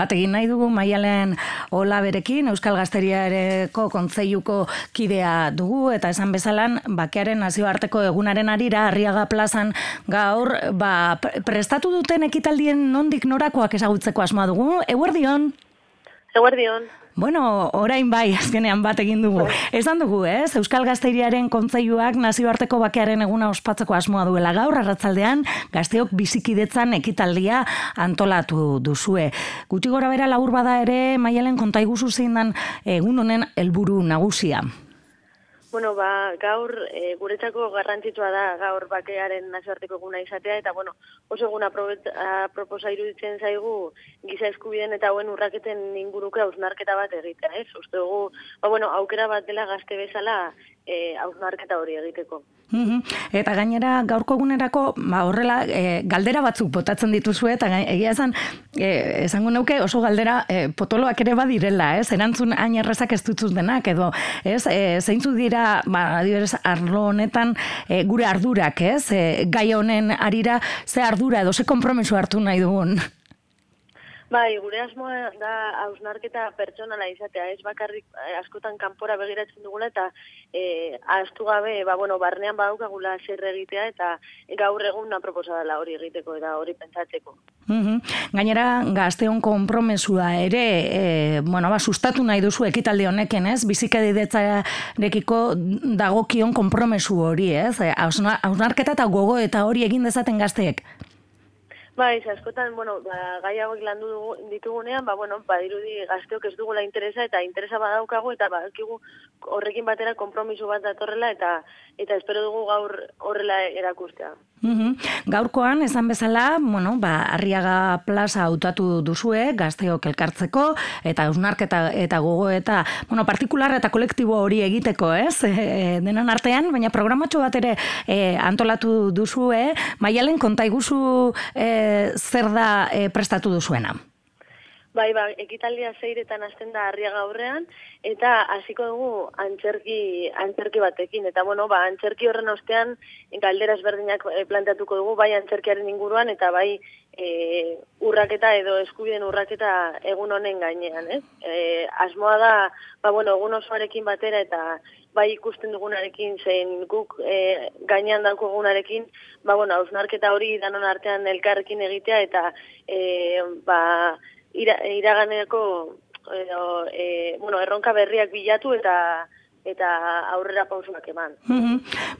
bat egin nahi dugu maialen hola berekin, Euskal Gazteriareko kontzeiuko kidea dugu, eta esan bezalan, bakearen nazioarteko egunaren arira, Arriaga plazan gaur, ba, prestatu duten ekitaldien nondik norakoak ezagutzeko asmoa dugu, eguerdion? Eguerdion. Bueno, orain bai, azkenean bat egin dugu. Bai. Esan dugu, ez? Euskal Gazteiriaren kontzaiuak nazioarteko bakearen eguna ospatzeko asmoa duela gaur, arratzaldean, gazteok bizikidetzan ekitaldia antolatu duzue. Guti gora bera laur bada ere, maialen kontaiguzu zein dan egun honen helburu nagusia. Bueno, ba, gaur e, guretzako garrantzitsua da gaur bakearen nazioarteko eguna izatea eta bueno, oso eguna proposa iruditzen zaigu giza eskubiden eta hauen urraketen inguruke hausnarketa bat egitea, ez? Uste dugu, ba, bueno, aukera bat dela gazte bezala e, hausnarketa hori egiteko. Eta gainera gaurko egunerako ba, horrela e, galdera batzuk botatzen dituzu eta egia esan e, esango nuke oso galdera e, potoloak ere badirela, ez? Erantzun hain errezak ez dutzuz denak edo, ez? E, zeintzu dira, ba, adibidez, arlo honetan e, gure ardurak, ez? E, gai honen arira ze ardura edo ze kompromiso hartu nahi dugun. Bai, gure asmoa da hausnarketa pertsonala izatea, ez bakarrik eh, askotan kanpora begiratzen dugula eta e, astu gabe, ba, bueno, barnean badaukagula zer egitea eta gaur egun proposa dela hori egiteko eta hori pentsatzeko. Mm Gainera, gazteon konpromesua ere, e, bueno, ba, sustatu nahi duzu ekitalde honeken, ez? Bizika dagokion konpromesu hori, ez? Hausnarketa eta gogo eta hori egin dezaten gazteek. Bai, askotan, bueno, ba, gai hauek landu ditugunean, ba, bueno, ba, dirudi gazteok ez dugula interesa, eta interesa badaukagu, eta badakigu horrekin batera kompromiso bat datorrela, eta eta espero dugu gaur horrela erakustea. Mm Gaurkoan, esan bezala, bueno, ba, arriaga plaza hautatu duzue, gazteok elkartzeko, eta eusnarketa eta gogo, eta, bueno, partikular eta kolektibo hori egiteko, ez? E, denan artean, baina programatxo bat ere e, antolatu duzue, maialen konta iguzu e, zer da e, prestatu duzuena? Bai, ba, ekitaldia zeiretan hasten da harria gaurrean, eta hasiko dugu antzerki, antzerki batekin. Eta, bueno, ba, antzerki horren ostean, galdera ezberdinak e, planteatuko dugu, bai antzerkiaren inguruan, eta bai e, urraketa edo eskubiden urraketa egun honen gainean, ez? E, asmoa da, ba, bueno, egun osoarekin batera, eta bai ikusten dugunarekin, zein guk e, gainean dauko egunarekin, ba, bueno, hausnarketa hori danon artean elkarrekin egitea, eta e, ba, ira, iraganeko edo, e, bueno, erronka berriak bilatu, eta eta aurrera pausuak eman.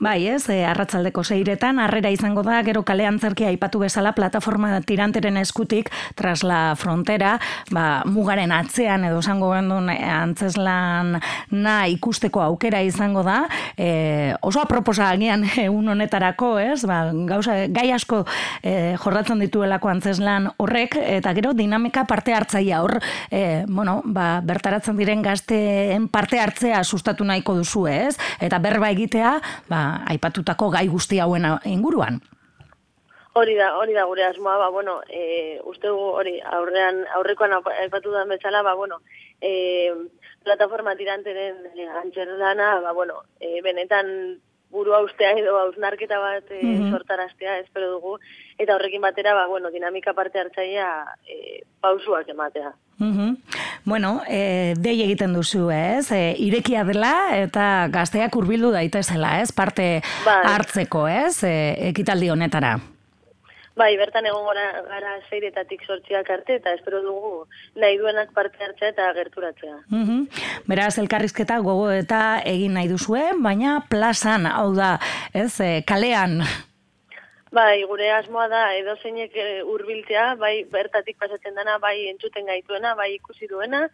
bai, ez, e, arratzaldeko zeiretan, arrera izango da, gero kalean zerkia aipatu bezala, plataforma tiranteren eskutik, tras la frontera, ba, mugaren atzean, edo zango gendun, antzeslan na ikusteko aukera izango da, e, oso aproposa agian egun honetarako, ez, ba, gauza, gai asko e, jorratzen dituelako antzeslan horrek, eta gero dinamika parte hartzaia hor, e, bueno, ba, bertaratzen diren gazteen parte hartzea sustatu nahiko duzu ez, eta berba egitea, ba, aipatutako gai guzti hauen inguruan. Hori da, hori da gure asmoa, ba, bueno, e, uste hori, aurrean, aurrekoan aipatu da bezala, ba, bueno, e, plataforma tiranteren e, antxerdana, ba, bueno, e, benetan buru ustea edo hausnarketa bat e, sortaraztea, espero dugu, eta horrekin batera, ba, bueno, dinamika parte hartzaia e, pausuak ematea. Mm Bueno, e, dei egiten duzu, ez? E, irekia dela eta gazteak hurbildu daitezela, ez? Parte bai. hartzeko, ez? E, ekitaldi honetara. Bai, bertan egon gara, gara zeiretatik sortziak arte, eta espero dugu nahi duenak parte hartzea eta gerturatzea. Mm Beraz, elkarrizketa gogo eta egin nahi duzue, baina plazan, hau da, ez, e, kalean. Bai, gure asmoa da edo zeinek eh, hurbiltzea, bai bertatik pasatzen dana, bai entzuten gaituena, bai ikusi duena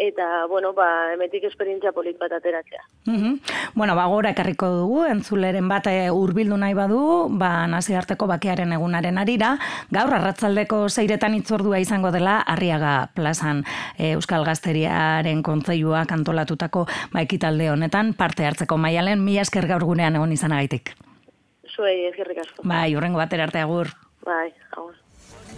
eta bueno, ba emetik esperientzia polit bat ateratzea. Mhm. Bueno, ba gora ekarriko dugu entzuleren bat eh, hurbildu nahi badu, ba nazioarteko bakearen egunaren arira, gaur arratzaldeko zeiretan itzordua izango dela Arriaga Plazan e, Euskal Gazteriaren kontseiluak antolatutako ba ekitalde honetan parte hartzeko maialen mila esker gaur gunean egon izanagaitik zuei ezkerrik asko. Bai, urrengo batera arte agur. Bai, agur.